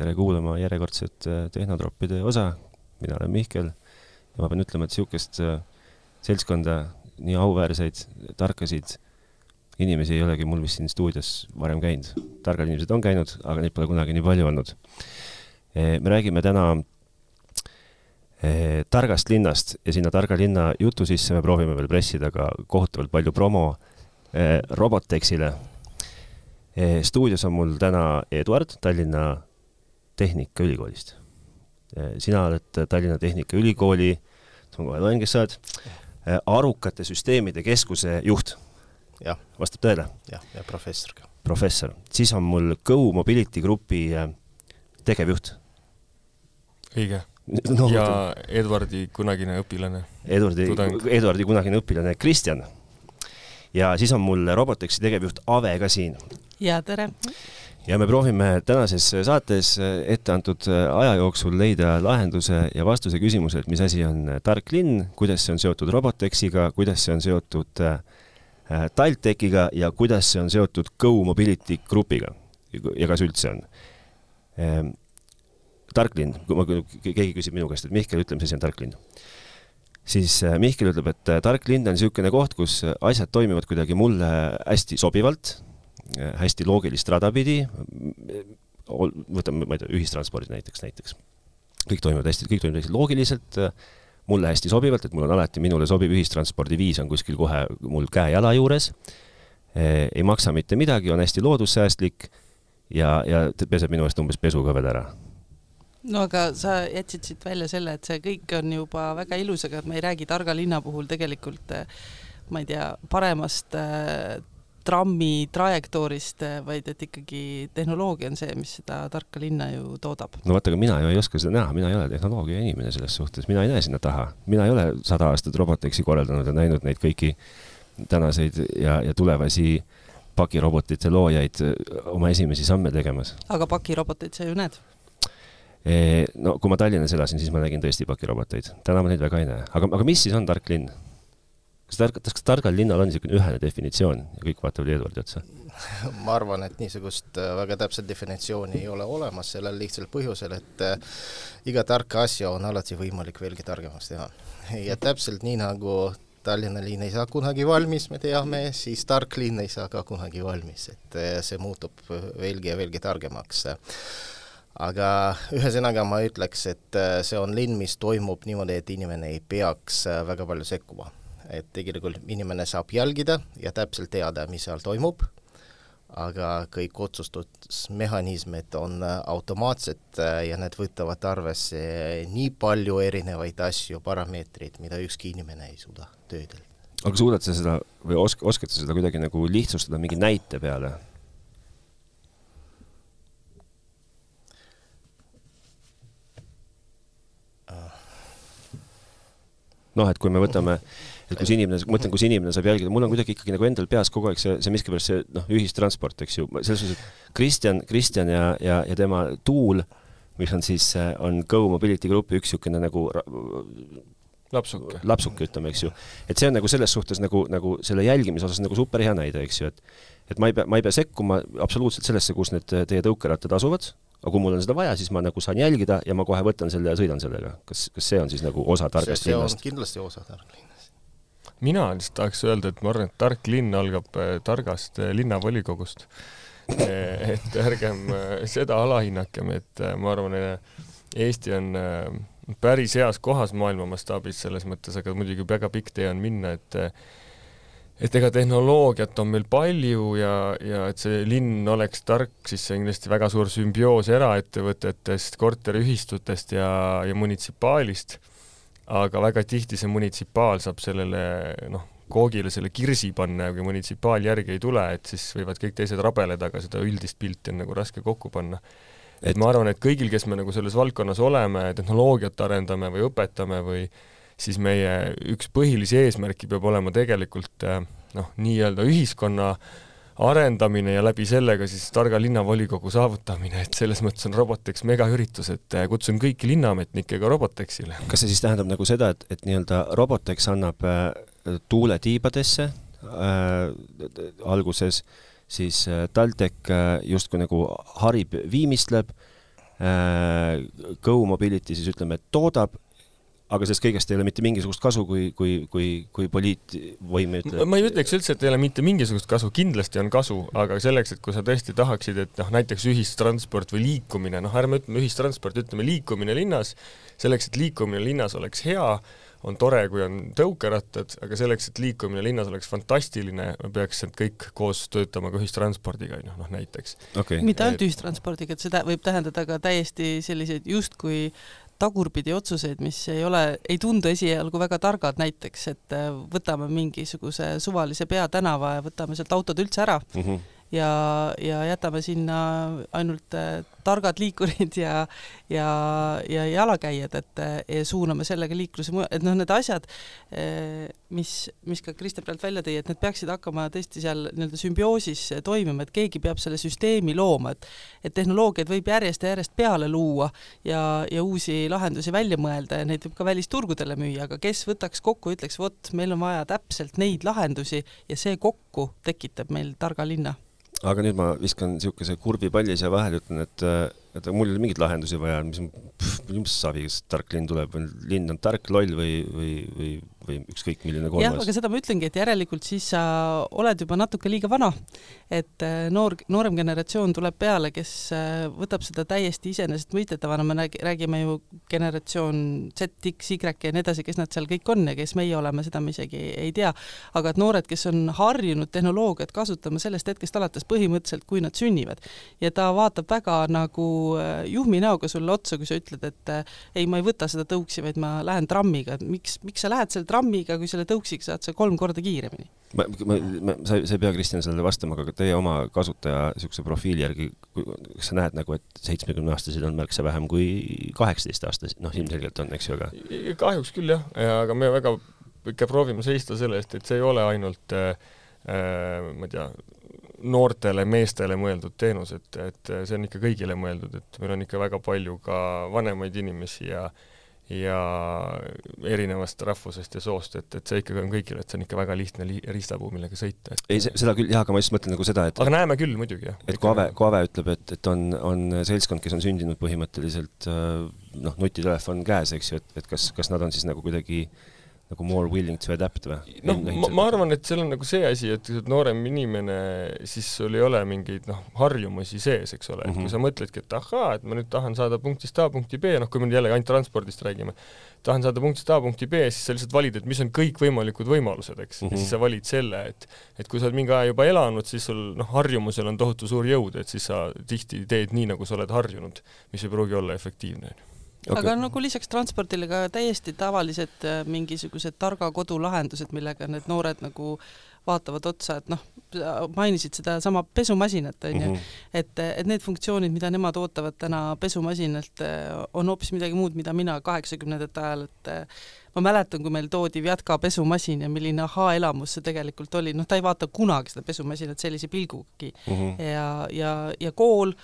tere kuulama järjekordset äh, Tehnotroppide osa. mina olen Mihkel ja ma pean ütlema, et niisugust äh, seltskonda, nii auväärseid, tarkasid inimesi ei olegi mul vist siin stuudios varem käinud. targad inimesed on käinud, aga neid pole kunagi nii palju olnud. me räägime täna targast linnast ja sinna targa linna jutu sisse me proovime veel pressida ka kohutavalt palju promo Robotexile. stuudios on mul täna Eduard Tallinna Tehnikaülikoolist. sina oled Tallinna Tehnikaülikooli, ma kohe loen, kes sa oled, arukate süsteemide keskuse juht. vastab tõele? jah, ja professor ka. professor, siis on mul Go Mobility Grupi tegevjuht. õige no, ja Edvardi kunagine õpilane. Edvardi, Edvardi kunagine õpilane Kristjan. ja siis on mul Robotexi tegevjuht Ave ka siin. ja tere! Ja me proovime tänases saates ette antud aja jooksul leida lahenduse ja vastuse küsimusele, et mis asi on tark linn, kuidas see on seotud Robotexiga, kuidas see on seotud äh, TalTechiga ja kuidas see on seotud Go Mobility Grupiga ja kas üldse on? Ehm, tark linn, kui ma, keegi küsib minu käest, et Mihkel, ütle, mis asi on tark linn. siis äh, Mihkel ütleb, et äh, tark linn on niisugune koht, kus asjad toimivad kuidagi mulle hästi sobivalt, äh, hästi loogilist rada pidi, võtame, ma ei tea, ühistranspordid näiteks, näiteks. kõik toimivad hästi, kõik toimib hästi loogiliselt, mulle hästi sobivalt, et mul on alati minule sobiv ühistranspordiviis on kuskil kohe mul käe-jala juures, ei maksa mitte midagi, on hästi loodussäästlik ja, ja peseb minu eest umbes pesuga veel ära. No aga sa jätsid siit välja selle, et see kõik on juba väga ilus, aga me ei räägi targa linna puhul tegelikult ma ei tea, paremast äh, trammi trajektoorist, vaid et ikkagi tehnoloogia on see, mis seda tarka linna ju toodab. no vaata, aga mina ju ei oska seda näha, mina ei ole tehnoloogia inimene selles suhtes, mina ei näe sinna taha. mina ei ole sada aastat Robotexi korraldanud ja näinud neid kõiki tänaseid ja, ja tulevasi pakirobotite loojaid oma esimesi samme tegemas. aga pakiroboteid sa ju näed no kui ma Tallinnas elasin, siis ma nägin tõesti pakiroboteid. täna ma neid väga ei näe. aga, aga mis siis on tark linn? Kas tark, kas targal linnal on niisugune ühene definitsioon ja kõik vaatavad Eduardi otsa? ma arvan, et niisugust äh, väga täpset definitsiooni ei ole olemas sellel lihtsal põhjusel, et äh, iga tarka asja on alati võimalik veelgi targemaks teha. ja täpselt nii, nagu Tallinna linn ei saa kunagi valmis, me teame, siis tark linn ei saa ka kunagi valmis, et äh, see muutub veelgi ja veelgi targemaks aga ühesõnaga ma ütleks, et see on linn, mis toimub niimoodi, et inimene ei peaks väga palju sekkuma. Et tegelikult inimene saab jälgida ja täpselt teada, mis seal toimub, aga kõik otsustusmehhanismid on äh, automaatsed ja need võtavad arvesse nii palju erinevaid asju, parameetreid, mida ükski inimene ei suuda töödelda. aga suudad sa seda või osk-, oskad sa seda kuidagi nagu lihtsustada mingi näite peale? noh, et kui me võtame, et kus inimene, ma mõtlen, kus inimene saab jälgida, mul on kuidagi ikkagi nagu endal peas kogu aeg see, see miskipärast see noh, ühistransport, eks ju, selles suhtes, et Kristjan, Kristjan ja, ja, ja tema Tuul, mis on siis, on Go Mobility Grupi üks niisugune nagu lapsuke, lapsuke, ütleme, eks ju. et see on nagu selles suhtes nagu, nagu selle jälgimise osas nagu super hea näide, eks ju, et et ma ei pea, ma ei pea sekkuma absoluutselt sellesse, kus need teie tõukerattad asuvad, aga kui mul on seda vaja, siis ma nagu saan jälgida ja ma kohe võtan selle ja sõidan sellega. kas, kas see on siis nagu osa targast see, linnast? kindlasti osa targast linnast. Mina lihtsalt tahaks öelda, et ma arvan, et tark linn algab äh, targast äh, linnavolikogust äh, et ärgem seda alahinnakem, et ma arvan, Eesti on päris heas kohas maailma mastaabis selles mõttes, aga muidugi väga pikk tee on minna, et et ega tehnoloogiat on meil palju ja, ja et see linn oleks tark, siis see on kindlasti väga suur sümbioos eraettevõtetest, korteriühistutest ja, ja munitsipaalist. Aga väga tihti see munitsipaal saab sellele noh, koogile selle kirsi panna ja kui munitsipaal järgi ei tule, et siis võivad kõik teised rabeleda, aga seda üldist pilti on nagu raske kokku panna. et ma arvan, et kõigil, kes me nagu selles valdkonnas oleme, tehnoloogiat arendame või õpetame või siis meie üks põhilisi eesmärke peab olema tegelikult äh, noh, nii-öelda ühiskonna arendamine ja läbi sellega siis targa linnavolikogu saavutamine, et selles mõttes on Robotex megaüritus, et äh, kutsun kõiki linnaametnikke ka Robotexile. kas see siis tähendab nagu seda, et, et nii-öelda Robotex annab äh, tuule tiibadesse äh, alguses, siis äh, TalTech äh, justkui nagu harib, viimistleb äh, Go Mobility siis ütleme, et toodab, aga sellest kõigest ei ole mitte mingisugust kasu, kui, kui, kui, kui poliitvõim ütleb. ma ei ütleks üldse, et ei ole mitte mingisugust kasu, kindlasti on kasu, aga selleks, et kui sa tõesti tahaksid, et noh, näiteks ühistransport või liikumine, noh, ärme ütleme ühistransport, ütleme liikumine linnas, selleks, et liikumine linnas oleks hea, on tore, kui on tõukerattad, aga selleks, et liikumine linnas oleks fantastiline, peaks need kõik koos töötama ka ühistranspordiga, on ju, noh näiteks. Okay.. mitte ainult ühistranspordiga, et seda võib tähendada ka täiesti selliseid justkui tagurpidi otsuseid, mis ei ole, ei tundu esialgu väga targad, näiteks et äh, võtame mingisuguse suvalise peatänava ja võtame sealt autod üldse ära mm. -hmm ja, ja jätame sinna ainult äh, targad liikurid ja, ja, ja jalakäijad, et ja suuname sellega liikluse mujal, et noh, need asjad, äh, mis, mis ka Krista praegu välja tõi, et need peaksid hakkama tõesti seal nii-öelda sümbioosis toimima, et keegi peab selle süsteemi looma, et et tehnoloogiaid võib järjest ja järjest peale luua ja, ja uusi lahendusi välja mõelda ja neid võib ka välisturgudele müüa, aga kes võtaks kokku, ütleks vot, meil on vaja täpselt neid lahendusi ja see kokku tekitab meil targa linna aga nüüd ma viskan niisuguse kurbi palli siia vahele, ütlen, et, et mul ei ole mingeid lahendusi vaja, mis, mis savi, kas tark linn tuleb, linn on tark, loll või, või, või või ükskõik milline kolmas. jah, aga seda ma ütlengi, et järelikult siis sa oled juba natuke liiga vana. et äh, noor, noorem generatsioon tuleb peale, kes äh, võtab seda täiesti iseenesestmõistetavana, me räägime ju generatsioon Z, X, Y ja nii edasi, kes nad seal kõik on ja kes meie oleme, seda me isegi ei tea. aga et noored, kes on harjunud tehnoloogiat kasutama sellest hetkest alates põhimõtteliselt, kui nad sünnivad. ja ta vaatab väga nagu äh, juhmi näoga sulle otsa, kui sa ütled, et ei, ma ei võta seda tõuksi, vaid ma lähen trammiga, et miks, miks sa lähed selle trammiga, kui selle tõuksiga saad sa kolm korda kiiremini. ma, ma, ma, sa, sa ei pea, Kristjan, sellele vastama, aga teie oma kasutaja niisuguse profiili järgi, kas sa näed nagu, et seitsmekümneaastaseid on märksa vähem kui kaheksateistaastased, noh, ilmselgelt on, eks ju, aga kahjuks küll jah, aga me väga ikka proovime seista selle eest, et see ei ole ainult äh, äh ma ei tea, noortele meestele mõeldud teenus, et, et see on ikka kõigile mõeldud, et meil on ikka väga palju ka vanemaid inimesi ja äh, ja erinevast rahvusest ja soost, et, et see ikkagi on kõigile, et see on ikka väga lihtne li-, riistapuu, millega sõita. ei, seda küll jah, aga ma just mõtlen nagu seda, et aga näeme küll muidugi, jah. et kui Ave, kui Ave ütleb, et, et on, on seltskond, kes on sündinud põhimõtteliselt noh, nutitelefon käes, eks ju, et, et kas, kas nad on siis nagu kuidagi äh, nagu more willing to adapt või? noh, ma, ma arvan, et seal on nagu see asi, et noorem inimene, siis sul ei ole mingeid noh, harjumusi sees, eks ole mm, -hmm. et kui mhm. sa mõtledki, et ahaa, et ma nüüd tahan saada punktist A punkti B, noh, kui me jälle ainult transpordist räägime, tahan saada punktist A punkti B, siis sa lihtsalt valid, et mis on kõikvõimalikud võimalused, eks mm, -hmm. ja siis sa valid selle, et et kui sa oled mingi aja juba elanud, siis sul noh, harjumusel on tohutu suur jõud, et siis sa tihti teed nii, nagu sa oled harjunud, mis ei pruugi olla efektiivne, okay.. aga nagu lisaks transpordile ka täiesti tavalised äh, mingisugused targa kodu lahendused, millega need noored nagu vaatavad otsa, et noh, mainisid sedasama pesumasinat, on ju, mhm. et, et need funktsioonid, mida nemad ootavad täna pesumasinalt, äh, on hoopis midagi muud, mida mina kaheksakümnendate ajal, et äh, ma mäletan, kui meil toodi Vjatka pesumasin ja milline ahaa-elamus see tegelikult oli, noh, ta ei vaata kunagi seda pesumasinat sellise pilgugagi mm. -hmm. ja, ja, ja kool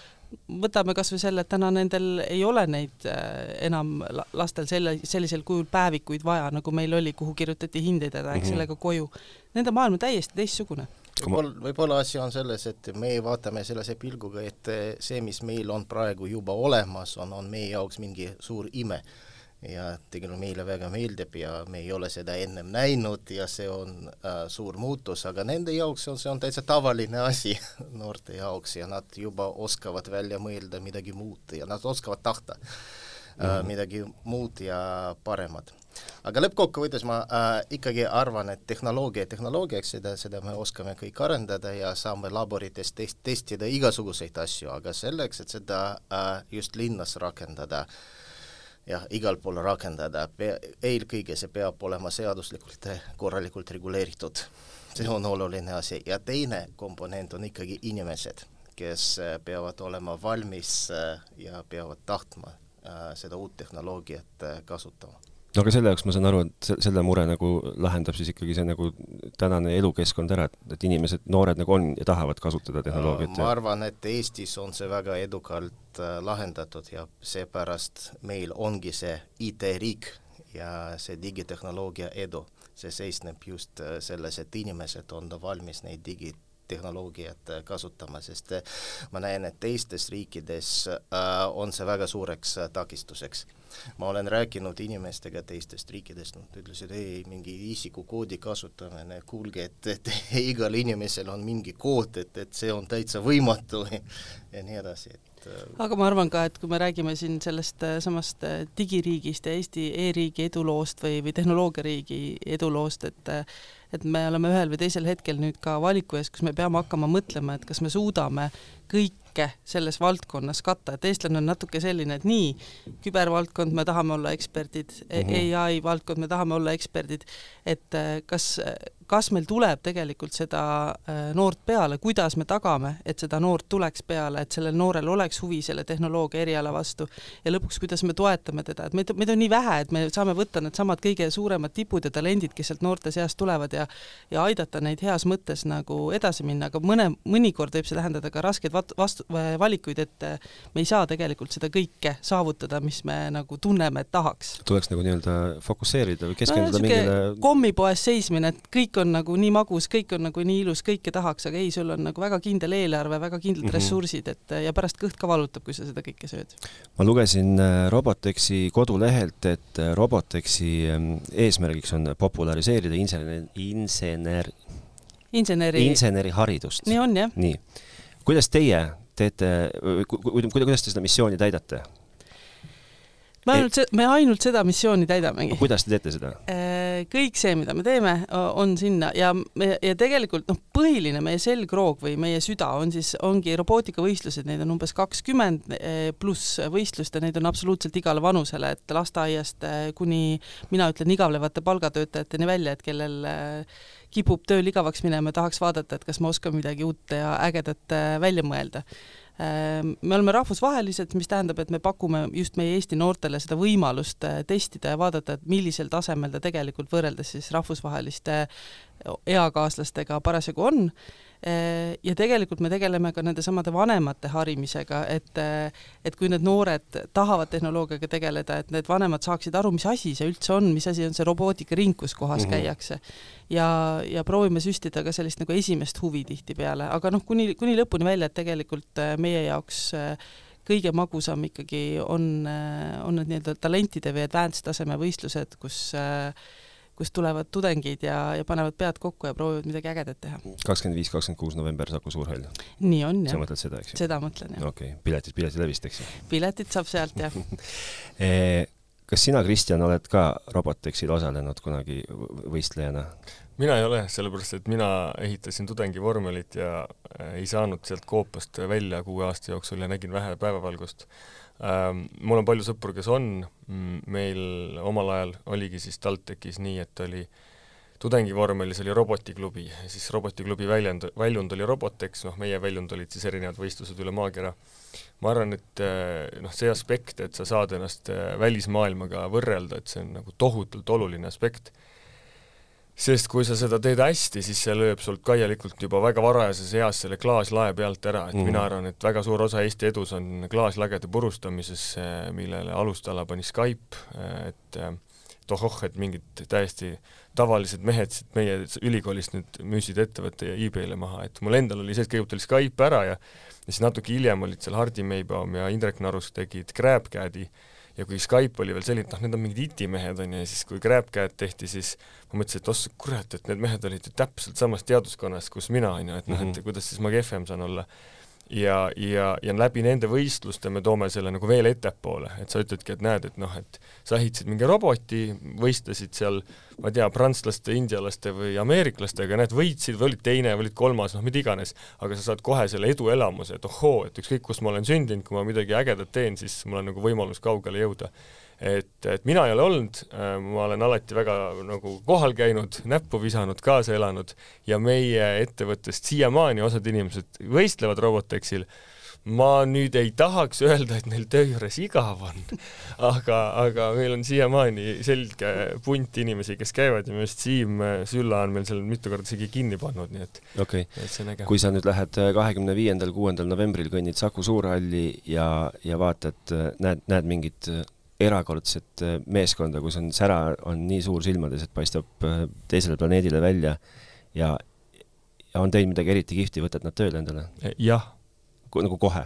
võtame kas või selle, et täna nendel ei ole neid äh, enam lastel selle, sellisel kujul päevikuid vaja, nagu meil oli, kuhu kirjutati hindeid ja läks mm -hmm. sellega koju. Nende maailm on täiesti teistsugune võib-olla, võib-olla asi on selles, et me vaatame sellise pilguga, et see, mis meil on praegu juba olemas, on, on meie jaoks mingi suur ime ja tegelikult meile väga meeldib ja me ei ole seda ennem näinud ja see on äh, suur muutus, aga nende jaoks on, see on täitsa tavaline asi noorte jaoks ja nad juba oskavad välja mõelda midagi muud ja nad oskavad tahta äh, mm. midagi muud ja paremat. aga lõppkokkuvõttes ma äh, ikkagi arvan, et tehnoloogia tehnoloogiaks, seda, seda me oskame kõik arendada ja saame laborites test-, testida igasuguseid asju, aga selleks, et seda äh, just linnas rakendada äh,, jah, igal pool rakendada, eelkõige see peab olema seaduslikult korralikult reguleeritud. see on oluline asi ja teine komponent on ikkagi inimesed, kes peavad olema valmis äh, ja peavad tahtma äh, seda uut tehnoloogiat äh, kasutama no aga selle jaoks ma saan aru, et selle mure nagu lahendab siis ikkagi see nagu tänane elukeskkond ära, et, et inimesed, noored nagu on ja tahavad kasutada tehnoloogiat. ma arvan, et Eestis on see väga edukalt äh, lahendatud ja seepärast meil ongi see IT-riik ja see digitehnoloogia edu. see seisneb just äh, selles, et inimesed on valmis neid digi, tehnoloogiat kasutama, sest ma näen, et teistes riikides on see väga suureks takistuseks. Ma olen rääkinud inimestega teistest riikidest, nad ütlesid, ei, mingi isikukoodi kasutamine, kuulge, et, et igal inimesel on mingi kood, et, et see on täitsa võimatu ja nii edasi, et äh, aga ma arvan ka, et kui me räägime siin sellest äh, samast äh, digiriigist ja Eesti e-riigi eduloost või, või tehnoloogiariigi eduloost, et et me oleme ühel või teisel hetkel nüüd ka valiku ees, kus me peame hakkama mõtlema, et kas me suudame kõike selles valdkonnas katta, et eestlane on natuke selline, et nii, kübervaldkond, me tahame olla eksperdid mm, -hmm. ai valdkond, me tahame olla eksperdid, et kas kas meil tuleb tegelikult seda äh, noort peale, kuidas me tagame, et seda noort tuleks peale, et sellel noorel oleks huvi selle tehnoloogia eriala vastu ja lõpuks, kuidas me toetame teda, et meid, meid on nii vähe, et me saame võtta needsamad kõige suuremad tipud ja talendid, kes sealt noorte seast tulevad ja ja aidata neid heas mõttes nagu edasi minna, aga mõne, mõnikord võib see tähendada ka raskeid vastu-, valikuid, et äh, me ei saa tegelikult seda kõike saavutada, mis me nagu tunneme, et tahaks. tuleks nagu nii-öelda fokusseerida või keskenduda no, mingile kommipoes seismine, et kõik kõik on nagu nii magus, kõik on nagu nii ilus, kõike tahaks, aga ei, sul on nagu väga kindel eelarve, väga kindlad mm -hmm. ressursid, et ja pärast kõht ka valutab, kui sa seda kõike sööd. ma lugesin äh, Robotexi kodulehelt, et äh, Robotexi ähm, eesmärgiks on populariseerida insener, insener, inseneri, inseneriharidust. nii on, jah. nii. kuidas teie teete, kuidas te seda missiooni täidate? Me ainult, me ainult seda missiooni täidamegi. kuidas te teete seda? Äh, kõik see, mida me teeme, on sinna ja me, ja tegelikult noh, põhiline meie selgroog või meie süda on siis, ongi robootikavõistlused, neid on umbes kakskümmend äh, pluss võistlust ja neid on absoluutselt igale vanusele, et lasteaiast äh, kuni mina ütlen igavlevate palgatöötajateni välja, et kellel kipub tööl igavaks minema ja tahaks vaadata, et kas ma oskan midagi uut ja ägedat välja mõelda me oleme rahvusvahelised, mis tähendab, et me pakume just meie Eesti noortele seda võimalust eh, testida ja vaadata, et millisel tasemel ta tegelikult võrreldes siis rahvusvaheliste eakaaslastega parasjagu on. Äh, ja tegelikult me tegeleme ka nendesamade vanemate harimisega, et et kui need noored tahavad tehnoloogiaga tegeleda, et need vanemad saaksid aru, mis asi see üldse on, mis asi on see robootikaring, kus kohas mm -hmm. käiakse. ja, ja proovime süstida ka sellist nagu esimest huvi tihtipeale, aga noh, kuni, kuni lõpuni välja, et tegelikult äh, meie jaoks äh, kõige magusam ikkagi on, on need nii-öelda talentide või advanced taseme võistlused, kus äh, kust tulevad tudengid ja, ja panevad pead kokku ja proovivad midagi ägedat teha. kakskümmend viis, kakskümmend kuus november Saku Suurhall. nii on, jah. sa mõtled seda, eks ju? seda mõtlen, jah. okei okay., piletid Piletilevist, eks ju? piletid saab sealt, jah eh, kas sina, Kristjan, oled ka Robotexil osalenud kunagi võistlejana? mina ei ole, sellepärast et mina ehitasin tudengivormelit ja ei saanud sealt koopast välja kuue aasta jooksul ja nägin vähe päevavalgust mul on palju sõpru, kes on, mm, meil omal ajal oligi siis TalTechis nii, et oli tudengivormelis oli robotiklubi, siis robotiklubi väljend, väljund oli Robotex, noh meie väljund olid siis erinevad võistlused üle maakera. ma arvan, et äh, noh, see aspekt, et sa saad ennast äh, välismaailmaga võrrelda, et see on nagu tohutult oluline aspekt sest kui sa seda teed hästi, siis see lööb sult kaielikult juba väga varajases eas selle klaaslae pealt ära, et mm -hmm. mina arvan, et väga suur osa Eesti edus on klaaslagede purustamises, millele alustala pani Skype, et et ohoh, et mingid täiesti tavalised mehed siit meie ülikoolist nüüd müüsid ettevõtte e-Bay'le maha, et mul endal oli see, et kõigepealt oli Skype ära ja ja siis natuke hiljem olid seal Hardi Meibaum ja Indrek Narus tegid GrabCAD-i ja kui Skype oli veel selline, et noh, need on mingid itimehed, on ju, ja siis kui GrabCAD tehti, siis ma mõtlesin, et ossa kurat, et need mehed olid ju täpselt samas teaduskonnas, kus mina, on ju, et noh, et mhm. kuidas siis ma kehvem saan olla ja, ja, ja läbi nende võistluste me toome selle nagu veel ettepoole, et sa ütledki, et näed, et noh, et sa ehitasid mingi roboti, võistlesid seal, ma ei tea, prantslaste, indialaste või ameeriklastega, näed, võitsid või olid teine või olid kolmas, noh, mida iganes, aga sa saad kohe selle eduelamuse, et ohoo, et ükskõik, kus ma olen sündinud, kui ma midagi ägedat teen, siis mul on nagu võimalus kaugele jõuda et, et mina ei ole olnud, ma olen alati väga nagu kohal käinud, näppu visanud, kaasa elanud ja meie ettevõttest siiamaani osad inimesed võistlevad Robotexil, ma nüüd ei tahaks öelda, et neil töö juures igav on, aga, aga meil on siiamaani selge punt inimesi, kes käivad ja minu arust Siim Sülla on meil seal mitu korda isegi kinni pannud, nii et okei okay., kui sa nüüd lähed kahekümne viiendal, kuuendal novembril kõnnid Saku Suurhalli ja, ja vaatad, näed, näed mingit erakordset äh, meeskonda, kus on sära, on nii suur silmades, et paistab äh, teisele planeedile välja ja on teinud midagi eriti kihvti, võtad nad tööle endale? jah. nagu kohe?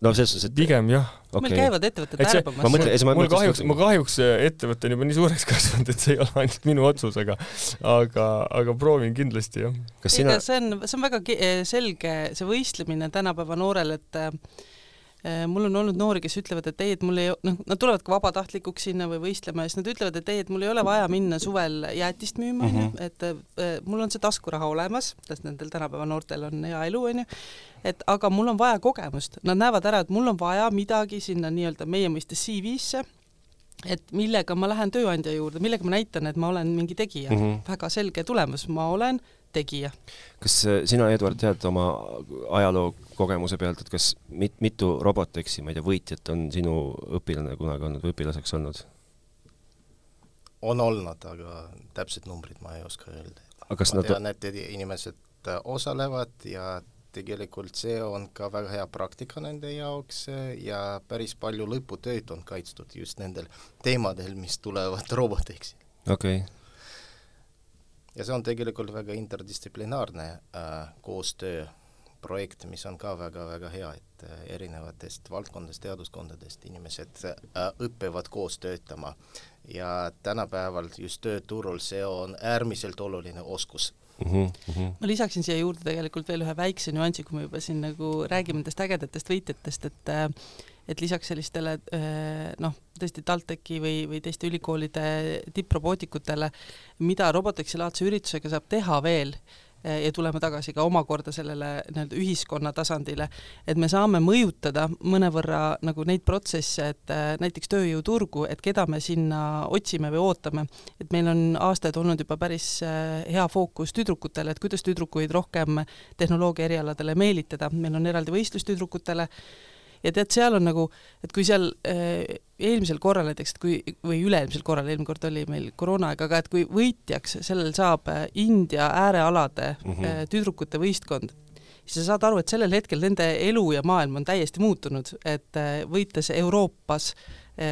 no selles suhtes, et pigem jah okay.. meil käivad ettevõtted värbamas. ma mõtlen, mul kahjuks, ma kahjuks ettevõte on juba nii suureks kasvanud, et see ei ole ainult minu otsus, aga aga, aga proovin kindlasti, jah. sina see on, see on väga selge, see võistlemine tänapäeva noorel, et Äh, mul on olnud noori, kes ütlevad, et ei, et mul ei, noh, nad tulevad ka vabatahtlikuks sinna või võistlema ja siis nad ütlevad, et ei, et mul ei ole vaja minna suvel jäätist müüma, onju, mhm. et äh, mul on see taskuraha olemas, sest nendel tänapäeva noortel on hea elu, onju, et aga mul on vaja kogemust, nad näevad ära, et mul on vaja midagi sinna nii-öelda meie mõistes CV-sse, et millega ma lähen tööandja juurde, millega ma näitan, et ma olen mingi tegija mm, -hmm. väga selge tulemus, ma olen tegija. kas äh, sina, Eduard, tead oma ajaloo kogemuse pealt, et kas mit-, mitu Roboteksi, ma ei tea, võitjat on sinu õpilane kunagi olnud või õpilaseks olnud? on olnud, aga täpsed numbrid ma ei oska öelda. ma nad... tean, et inimesed äh, osalevad ja tegelikult see on ka väga hea praktika nende jaoks äh, ja päris palju lõputöid on kaitstud just nendel teemadel, mis tulevad Roboteksi. okei okay ja see on tegelikult väga interdistsiplinaarne äh, koostööprojekt, mis on ka väga-väga hea, et äh, erinevatest valdkondadest, teaduskondadest inimesed äh, õpivad koos töötama ja tänapäeval just tööturul see on äärmiselt oluline oskus Mm -hmm. ma lisaksin siia juurde tegelikult veel ühe väikse nüansi, kui me juba siin nagu räägime nendest ägedatest võitjatest, et äh, et lisaks sellistele äh, noh, tõesti TalTechi või, või teiste ülikoolide tipprobootikutele, mida Roboteksi laadse üritusega saab teha veel, ja tuleme tagasi ka omakorda sellele nii-öelda ühiskonna tasandile, et me saame mõjutada mõnevõrra nagu neid protsesse, et äh, näiteks tööjõuturgu, et keda me sinna otsime või ootame. et meil on aastaid olnud juba päris hea fookus tüdrukutele, et kuidas tüdrukuid rohkem tehnoloogia erialadele meelitada, meil on eraldi võistlus tüdrukutele, ja tead, seal on nagu, et kui seal äh, eelmisel korral näiteks, et kui, või üle-eelmisel korral, eelmine kord oli meil koroonaaeg, aga et kui võitjaks sellel saab äh, India äärealade mm -hmm. tüdrukute võistkond, siis sa saad aru, et sellel hetkel nende elu ja maailm on täiesti muutunud, et võites Euroopas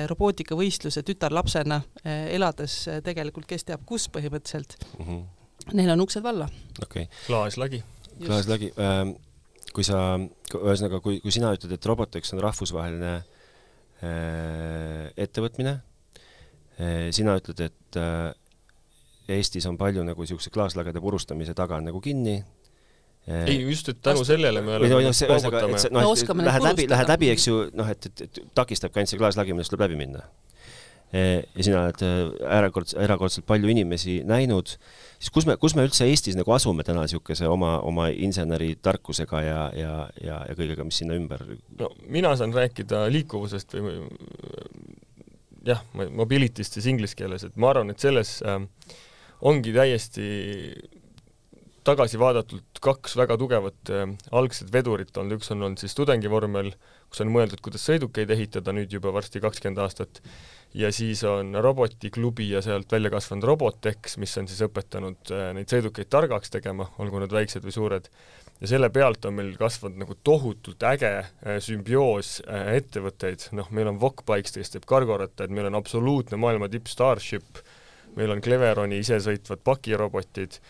robootikavõistluse tütarlapsena elades tegelikult kes teab kus põhimõtteliselt mm, -hmm. neil on uksed valla. okei okay.. klaaslagi. klaaslagi ähm kui sa, ühesõnaga, kui, kui sina ütled, et Robotex on rahvusvaheline äh, ettevõtmine äh,, sina ütled, et äh, Eestis on palju nagu niisuguse klaaslagede purustamise taga nagu kinni äh,, ei, just, et tänu sellele me oleme no, see, ühesõnaga, et see, noh, et lähed läbi, lähed läbi, eks ju, noh, et, et, et takistabki ainult see klaaslagi, millest tuleb läbi minna ja sina oled erakordselt, äh, erakordselt palju inimesi näinud. Siis kus me, kus me üldse Eestis nagu asume täna niisuguse oma, oma inseneritarkusega ja, ja, ja, ja kõigega, mis sinna ümber? No mina saan rääkida liikuvusest või jah, mobility'st siis inglise keeles, et ma arvan, et selles äh, ongi täiesti tagasi vaadatult kaks väga tugevat äh, algset vedurit olnud, üks on olnud siis tudengivormel, kus on mõeldud, kuidas sõidukeid ehitada, nüüd juba varsti kakskümmend aastat, ja siis on robotiklubi ja sealt välja kasvanud Robotex, mis on siis õpetanud äh, neid sõidukeid targaks tegema, olgu nad väiksed või suured, ja selle pealt on meil kasvanud nagu tohutult äge äh, sümbioos äh, ettevõtteid, noh, meil on Wokbikes, kes teeb kargorattaid, meil on absoluutne maailma tipp Starship, meil on Cleveroni isesõitvad pakirobotid,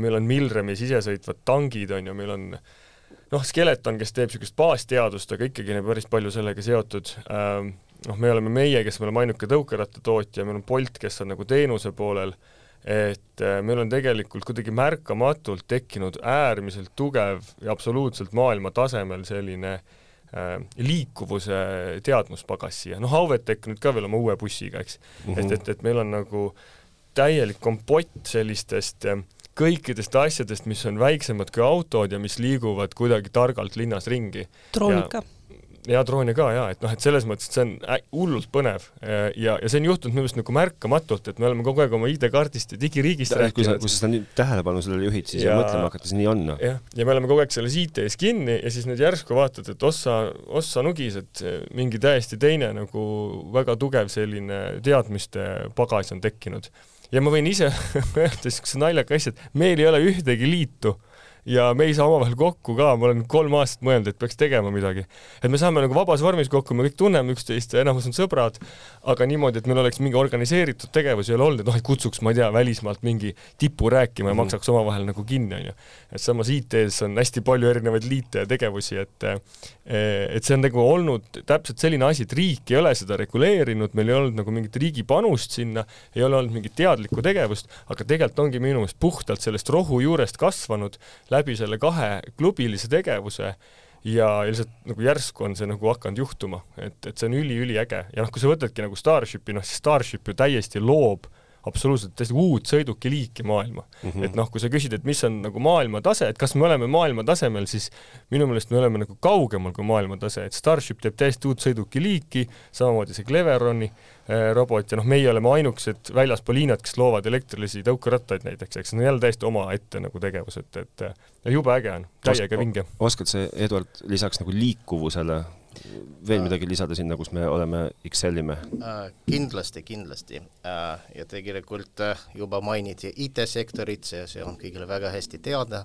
meil on Milremis isesõitvad tangid, on ju, meil on noh, Skeleton, kes teeb niisugust baasteadust, aga ikkagi päris palju sellega seotud ähm,, noh, me oleme meie, kes me oleme ainuke tõukerattatootja, meil on Bolt, kes on nagu teenuse poolel, et äh, meil on tegelikult kuidagi märkamatult tekkinud äärmiselt tugev ja absoluutselt maailma tasemel selline äh, liikuvuse teadmuspagas siia, noh, Auvetech nüüd ka veel oma uue bussiga, eks mm. -hmm. et, et, et meil on nagu täielik kompott sellistest äh, kõikidest asjadest, mis on väiksemad kui autod ja mis liiguvad kuidagi targalt linnas ringi. droonid ka ja droone ka jaa, et noh, et selles mõttes, et see on hullult põnev ja, ja see on juhtunud minu arust nagu märkamatult, et me oleme kogu aeg oma ID-kaardist ja digiriigist rääkinud. kui sa, kui sa seda nüüd tähelepanu sellele juhid, siis ja, mõtlema hakata, see nii on, noh. jah, ja me oleme kogu aeg selles IT-s kinni ja siis nüüd järsku vaatad, et ossa, ossa nugis, et mingi täiesti teine nagu väga tugev selline teadmiste pagas on tekkinud. ja ma võin ise öelda niisuguse naljaka asja, et meil ei ole ühtegi liitu ja me ei saa omavahel kokku ka, ma olen kolm aastat mõelnud, et peaks tegema midagi. et me saame nagu vabas vormis kokku, me kõik tunneme üksteist ja enamus on sõbrad, aga niimoodi, et meil oleks mingi organiseeritud tegevus ei ole olnud, et noh, et kutsuks, ma ei tea, välismaalt mingi tipu rääkima ja mm -hmm. maksaks omavahel nagu kinni, onju. et samas IT-s on hästi palju erinevaid liite ja tegevusi, et et see on nagu olnud täpselt selline asi, et riik ei ole seda reguleerinud, meil ei olnud nagu mingit riigi panust sinna, ei ole olnud mingit teadlikku tegevust, aga tegelikult ongi minu meelest puhtalt sellest rohujuurest kasvanud läbi selle kahe-klubilise tegevuse ja lihtsalt nagu järsku on see nagu hakanud juhtuma, et, et see on üliüliäge. Ja noh, kui sa võtadki nagu Starshipi, noh siis Starship ju täiesti loob absoluutselt täiesti uut sõidukiliiki maailma mm. -hmm. et noh, kui sa küsid, et mis on nagu maailma tase, et kas me oleme maailma tasemel, siis minu meelest me oleme nagu kaugemal kui maailma tase, et Starship teeb täiesti uut sõidukiliiki, samamoodi see Cleveroni äh, robot ja noh, meie oleme ainukesed väljaspool Hiinat, kes loovad elektrilisi tõukerattaid näiteks, eks see on jälle täiesti omaette nagu tegevus, et, et jube äge on, täiega vinge. oskad sa, Eduard, lisaks nagu liikuvusele veel midagi lisada sinna, kus me oleme Excelime? Äh, kindlasti, kindlasti. Äh, ja tegelikult äh, juba mainiti IT-sektorit, see, see on kõigile väga hästi teada,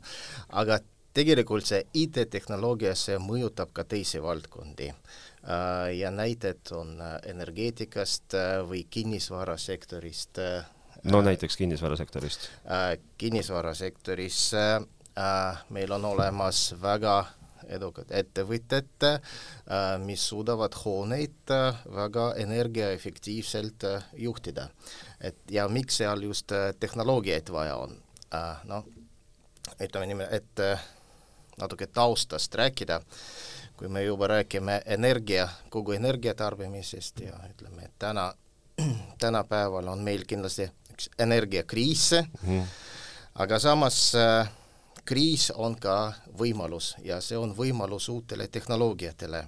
aga tegelikult see IT-tehnoloogia, see mõjutab ka teisi valdkondi. Ja näited on energeetikast või kinnisvarasektorist. no näiteks kinnisvarasektorist. kinnisvarasektoris meil on olemas väga edukad ettevõtted, äh, mis suudavad hooneid äh, väga energiaefektiivselt äh, juhtida. et ja miks seal just tehnoloogiaid vaja on? Noh, ütleme niimoodi, et natuke taustast rääkida, kui me juba räägime energia, kogu energia tarbimisest ja ütleme, et täna, tänapäeval on meil kindlasti üks energiakriis mm, -hmm. aga samas äh, kriis on ka võimalus ja see on võimalus uutele tehnoloogiatele.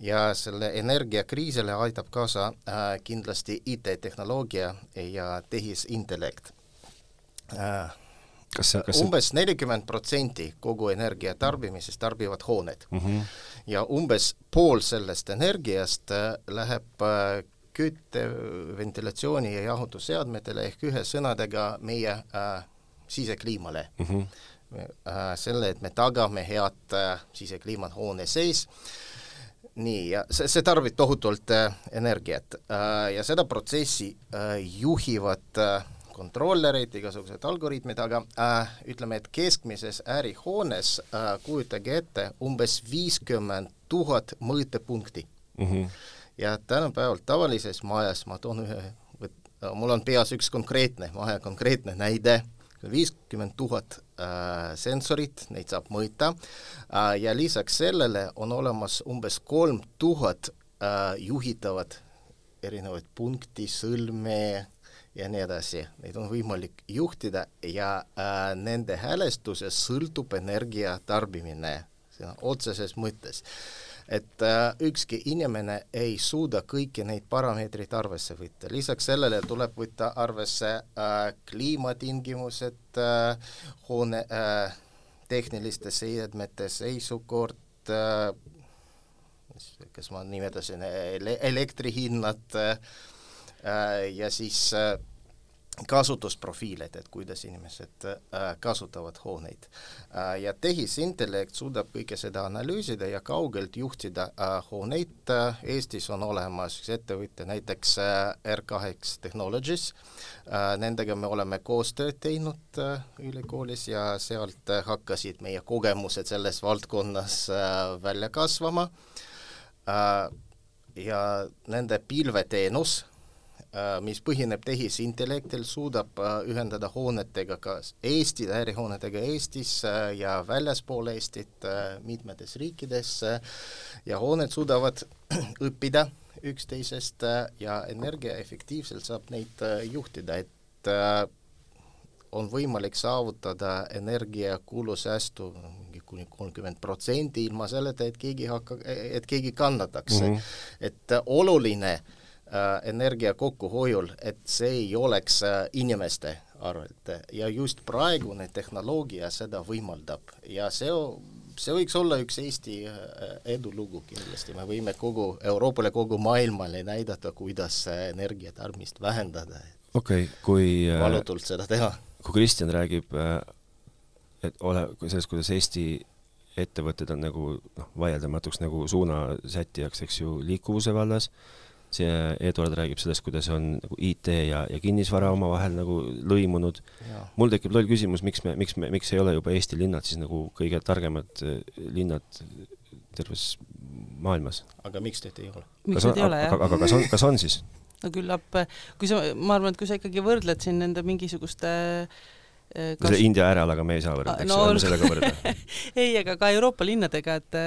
ja selle energiakriisile aitab kaasa äh, kindlasti IT-tehnoloogia ja tehisintellekt äh, kas see, kas umbes nelikümmend protsenti kogu energia tarbimisest tarbivad hooned mm. -hmm. ja umbes pool sellest energiast äh, läheb äh, kütte, ventilatsiooni ja jahutusseadmetele ehk ühesõnadega meie äh, sisekliimale mm. -hmm selle, et me tagame head äh, sisekliimat hoone sees, nii, ja see, see tarbib tohutult äh, energiat ja seda protsessi juhivad kontrollerid, igasugused algoritmid, aga äh, ütleme, et keskmises ärihoones äh, kujutage ette umbes viiskümmend tuhat mõõtepunkti mm. -hmm. ja tänapäeval tavalises majas, ma toon ühe, mul on peas üks konkreetne, maja konkreetne näide, viiskümmend tuhat äh, sensorit, neid saab mõõta. Äh, ja lisaks sellele on olemas umbes kolm tuhat äh, juhitavat erinevaid punkti, sõlme ja nii edasi, neid on võimalik juhtida ja äh, nende häälestusest sõltub energia tarbimine sõna otseses mõttes et äh, ükski inimene ei suuda kõiki neid parameetreid arvesse võtta, lisaks sellele tuleb võtta arvesse äh, kliimatingimused äh,, hoone tehniliste seadmete seisukord kas ma nimetasin ele, elektrihinnad ja siis kasutusprofiilid, et kuidas inimesed äh, kasutavad hooneid äh,. ja tehisintellekt suudab kõike seda analüüsida ja kaugelt juhtida äh, hooneid. Eestis on olemas üks ettevõte, näiteks äh, R8 Technologies nendega me oleme koostööd teinud ülikoolis ja sealt hakkasid meie kogemused selles valdkonnas välja kasvama ja nende pilveteenus mis põhineb tehisintellektil, suudab äh, ühendada hoonetega ka Eesti, ärihoonetega Eestis äh, ja väljaspool Eestit mitmetes riikides ja hooned suudavad õppida üksteisest ja energiaefektiivselt saab neid juhtida, et on võimalik saavutada energiakulu säästu mingi kuni kolmkümmend protsenti ilma selleta, et keegi hakka, et keegi kannataks mm. -hmm. et oluline äh, Äh, energia kokkuhoiul, et see ei oleks äh, inimeste arvelt ja just praegune tehnoloogia seda võimaldab ja see, see võiks olla üks Eesti äh, edulugu kindlasti, me võime kogu Euroopale, kogu maailmale näidata, kuidas energia tarbimist vähendada. okei okay,, kui valutult seda teha. kui Kristjan räägib et ole, sellest, kuidas Eesti ettevõtted on nagu noh, vaieldamatuks nagu suunasättijaks, eks ju, liikuvuse vallas, see Eduard räägib sellest, kuidas on nagu IT ja, ja kinnisvara omavahel nagu lõimunud. mul tekib loll küsimus, miks me, miks me, miks ei ole juba Eesti linnad siis nagu kõige targemad eh, linnad terves maailmas? aga miks need ei ole? miks need ei ole, jah? aga, aga kas on, kas on siis? no küllap, kui sa, ma arvan, et kui sa ikkagi võrdled siin nende mingisuguste eh, kas... selle India äärealaga me ei saa võrrelda, eks no, ole, sellega võrrelda ei, aga ka Euroopa linnadega, et,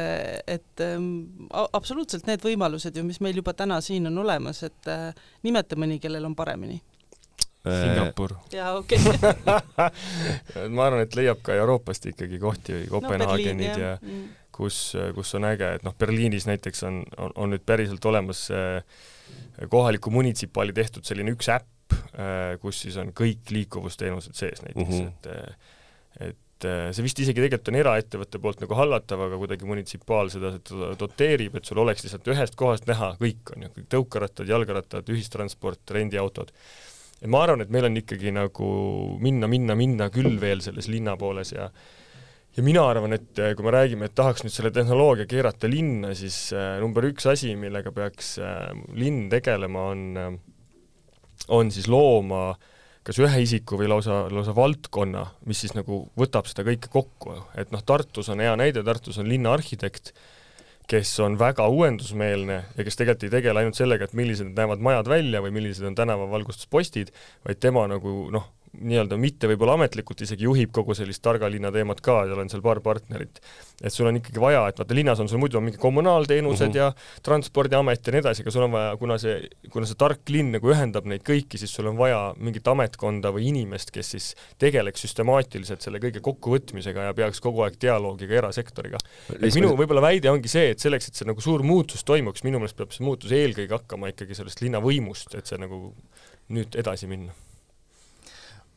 et ähm, absoluutselt need võimalused ju, mis meil juba täna siin on olemas, et äh, nimeta mõni, kellel on paremini äh, Singapur. jaa, okei okay. ma arvan, et leiab ka Euroopast ikkagi kohti, Kopenhaagenid no, ja mm. kus, kus on äge, et noh, Berliinis näiteks on, on, on nüüd päriselt olemas äh, kohaliku munitsipaali tehtud selline üks äpp, äh, kus siis on kõik liikuvusteenused sees näiteks mm, -hmm. et äh, et äh, see vist isegi tegelikult on eraettevõtte poolt nagu hallatav, aga kuidagi munitsipaal seda, doteerib, et sul oleks lihtsalt ühest kohast näha kõik, on ju, kõik tõukerattad, jalgrattad, ühistransport, rendiautod. et ma arvan, et meil on ikkagi nagu minna, minna, minna küll veel selles linna pooles ja ja mina arvan, et kui me räägime, et tahaks nüüd selle tehnoloogia keerata linna, siis number üks asi, millega peaks linn tegelema, on, on siis looma kas ühe isiku või lausa, lausa valdkonna, mis siis nagu võtab seda kõike kokku, et noh, Tartus on hea näide, Tartus on linnaarhitekt, kes on väga uuendusmeelne ja kes tegelikult ei tegele ainult sellega, et millised näevad majad välja või millised on tänavavalgustuspostid, vaid tema nagu noh, nii-öelda mitte võib-olla ametlikult isegi juhib kogu sellist targa linna teemat ka, seal on seal paar partnerit. et sul on ikkagi vaja, et vaata linnas on sul muidu on mingi kommunaalteenused mm -hmm. ja Transpordiamet ja nii edasi, aga sul on vaja, kuna see, kuna see tark linn nagu ühendab neid kõiki, siis sul on vaja mingit ametkonda või inimest, kes siis tegeleks süstemaatiliselt selle kõige kokkuvõtmisega ja peaks kogu aeg dialoogi ka erasektoriga. minu võib-olla väide ongi see, et selleks, et see nagu suur muutus toimuks, minu meelest peab see muutus eelkõige hakkama ikkagi sellest linna võimust, et see nagu nüüd edasi minna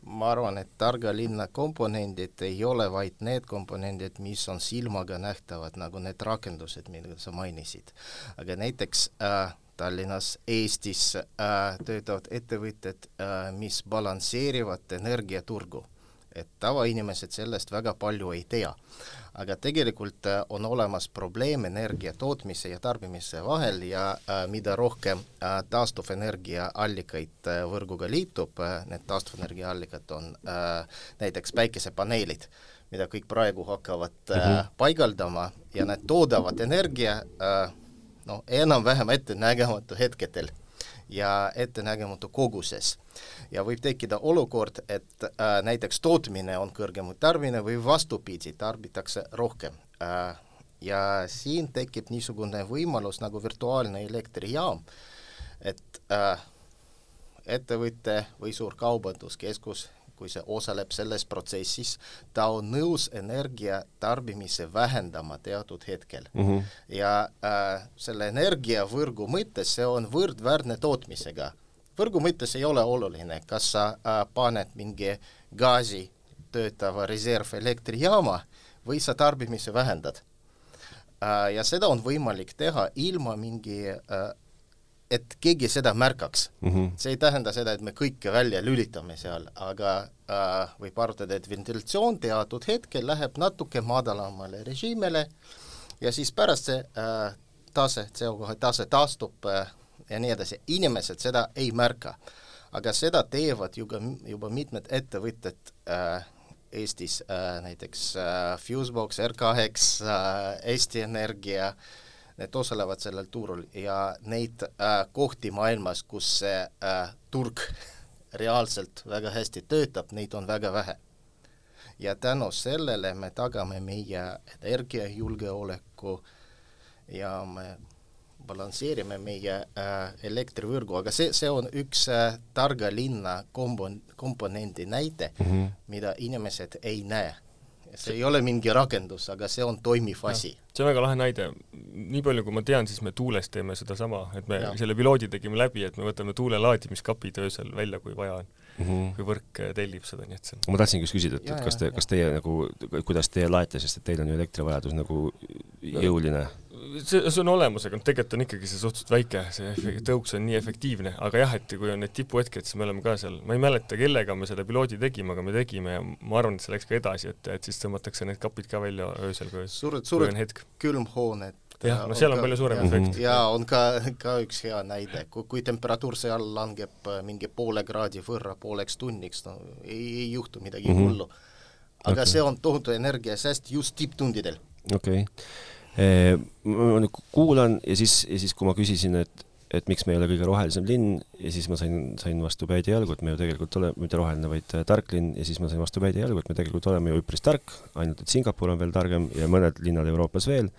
ma arvan, et targa linna komponendid ei ole vaid need komponendid, mis on silmaga nähtavad, nagu need rakendused, mida sa mainisid. aga näiteks äh, Tallinnas, Eestis äh, töötavad ettevõtted äh,, mis balansseerivad energiaturgu. et tavainimesed sellest väga palju ei tea aga tegelikult äh, on olemas probleem energia tootmise ja tarbimise vahel ja äh, mida rohkem äh, taastuvenergia allikaid võrguga liitub, need taastuvenergia allikad on näiteks päikesepaneelid, mida kõik praegu hakkavad mm -hmm. paigaldama ja need toodavad energia no enam-vähem ettenägematu hetkedel ja ettenägematu koguses ja võib tekkida olukord, et äh, näiteks tootmine on kõrgem kui tarbimine või vastupidi, tarbitakse rohkem äh,. ja siin tekib niisugune võimalus nagu virtuaalne elektrijaam, et äh, ettevõte või suur kaubanduskeskus kui see osaleb selles protsessis, ta on nõus energia tarbimise vähendama teatud hetkel mm. -hmm. ja äh, selle energiavõrgu mõttes see on võrdväärne tootmisega võrgu mõttes ei ole oluline, kas sa äh, paned mingi gaasi töötava reservelektrijaama või sa tarbimise vähendad äh,. ja seda on võimalik teha ilma mingi äh, et keegi seda märkaks mm. -hmm. see ei tähenda seda, et me kõike välja lülitame seal, aga äh, võib arutada, et ventilatsioon teatud hetkel läheb natuke madalamale režiimile ja siis pärast see äh, tase, CO2 tase taastub äh, ja nii edasi, inimesed seda ei märka. aga seda teevad juba, juba mitmed ettevõtted äh, Eestis äh,, näiteks äh, Fusebox, R8 äh,, Eesti Energia, need osalevad sellel turul ja neid äh, kohti maailmas, kus see äh, turg reaalselt väga hästi töötab, neid on väga vähe. ja tänu sellele me tagame meie energiajulgeoleku ja me balansseerime meie äh, elektrivõrgu, aga see, see on üks äh, targa linna kompon-, komponendi näide mm, -hmm. mida inimesed ei näe. See ei ole mingi rakendus, aga see on toimiv asi. see on väga lahe näide. nii palju, kui ma tean, siis me tuules teeme sedasama, et me ja. selle piloodi tegime läbi, et me võtame tuule laadimiskapid öösel välja, kui vaja on mm, -hmm. kui võrk äh, tellib seda, nii et see on ma tahtsingi just küsida, et, et kas te, kas teie nagu, kuidas teie laete, sest et teil on ju elektrivajadus nagu jõuline? See, see on olemas, aga tegelikult on ikkagi see suhteliselt väike, see tõuks on nii efektiivne, aga jah, et kui on need tipuhetked, siis me oleme ka seal, ma ei mäleta, kellega me selle piloodi tegime, aga me tegime ja ma arvan, et see läks ka edasi, et, et siis tõmmatakse need kapid ka välja öösel, kui suured, suured külmhooned jah, no seal on palju suurem efekt. ja on ka, ka üks hea näide, kui, kui temperatuur seal langeb äh, mingi poole kraadi võrra pooleks tunniks, no ei, ei juhtu midagi mm -hmm. hullu. aga okay. see on tohutu energiasääst just tipptundidel. okei okay. Ma nüüd kuulan ja siis, ja siis, kui ma küsisin, et, et miks me ei ole kõige rohelisem linn ja siis ma sain, sain vastu päid ja jalgu, et me ju tegelikult oleme, mitte roheline, vaid äh, tark linn ja siis ma sain vastu päid ja jalgu, et me tegelikult oleme ju üpris tark, ainult et Singapur on veel targem ja mõned linnad Euroopas veel.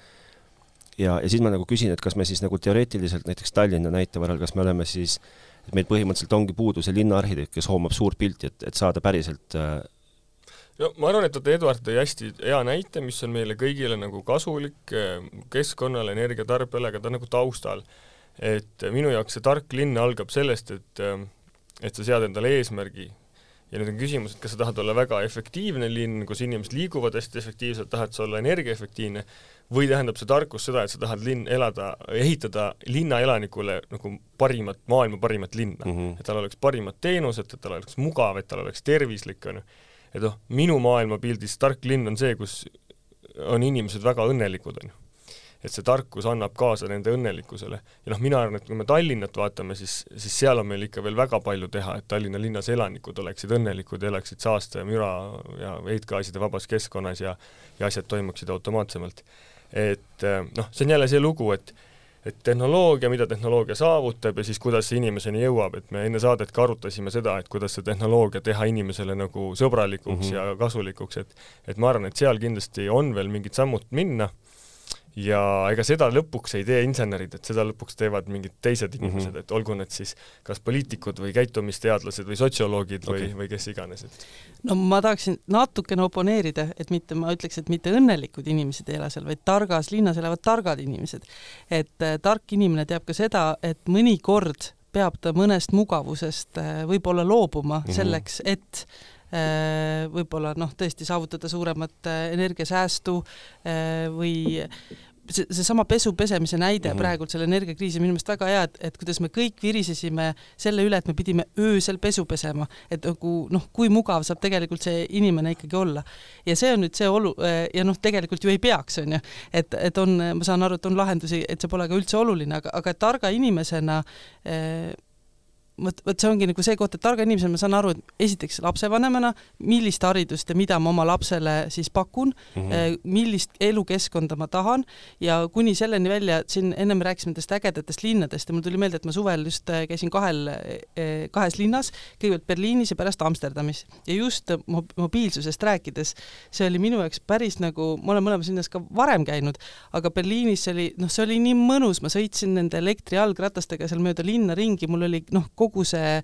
Ja, ja siis ma nagu küsin, et kas me siis nagu teoreetiliselt näiteks Tallinna näite varal, kas me oleme siis, et meil põhimõtteliselt ongi puudu see linnaarhitekt, kes hoomab suurt pilti, et, et saada päriselt äh... no ma arvan, et Eduard tõi hästi hea näite, mis on meile kõigile nagu kasulik äh, keskkonnale, energiatarbijale, aga ta nagu taustal. et minu jaoks see tark linn algab sellest, et äh, et sa sead endale eesmärgi ja nüüd on küsimus, et kas sa tahad olla väga efektiivne linn, kus inimesed liiguvad hästi efektiivselt, tahad sa olla energiaefektiivne, või tähendab see tarkus seda, et sa tahad linn, elada, ehitada linnaelanikule nagu parimat, maailma parimat linna mm. -hmm. et tal oleks parimad teenused, et tal oleks mugav, et tal oleks tervislik, on ju. Et noh, minu maailmapildis tark linn on see, kus on inimesed väga õnnelikud, on ju et see tarkus annab kaasa nende õnnelikkusele. ja noh, mina arvan, et kui me Tallinnat vaatame, siis, siis seal on meil ikka veel väga palju teha, et Tallinna linnas elanikud oleksid õnnelikud ja elaksid saaste ja müra ja heitgaaside vabas keskkonnas ja ja asjad toimuksid automaatsemalt. et noh, see on jälle see lugu, et et tehnoloogia, mida tehnoloogia saavutab ja siis kuidas see inimeseni jõuab, et me enne saadet ka arutasime seda, et kuidas see tehnoloogia teha inimesele nagu sõbralikuks mm -hmm. ja kasulikuks, et et ma arvan, et seal kindlasti on veel mingid sammud minna ja ega seda lõpuks ei tee insenerid, et seda lõpuks teevad mingid teised inimesed mm, -hmm. et olgu need siis kas poliitikud või käitumisteadlased või sotsioloogid okay. või, või kes iganes, et no ma tahaksin natukene oponeerida, et mitte, ma ütleks, et mitte õnnelikud inimesed ei ela seal, vaid targas linnas elavad targad inimesed. et äh, tark inimene teab ka seda, et mõnikord peab ta mõnest mugavusest äh, võib-olla loobuma mm -hmm. selleks, et võib-olla noh, tõesti saavutada suuremat äh, energiasäästu äh, või see, seesama pesu pesemise näide mm -hmm. praegult selle energiakriisi on minu meelest väga hea, et, et kuidas me kõik virisesime selle üle, et me pidime öösel pesu pesema, et nagu noh, kui mugav saab tegelikult see inimene ikkagi olla. ja see on nüüd see olu- ja noh, tegelikult ju ei peaks, on ju, et, et on, ma saan aru, et on lahendusi, et see pole ka üldse oluline, aga, aga targa inimesena eh, vot, vot see ongi nagu see koht, et targa inimesena ma saan aru, et esiteks lapsevanemana, millist haridust ja mida ma oma lapsele siis pakun mm, -hmm. millist elukeskkonda ma tahan ja kuni selleni välja, et siin ennem rääkisime nendest ägedatest linnadest ja mul tuli meelde, et ma suvel just äh, käisin kahel, äh, kahes linnas, kõigepealt Berliinis ja pärast Amsterdamis. ja just mobiilsusest rääkides, see oli minu jaoks päris nagu, ma olen mõlemas linnas ka varem käinud, aga Berliinis see oli, noh, see oli nii mõnus, ma sõitsin nende elektrijalgratastega seal mööda linna ringi, mul oli noh, kogu see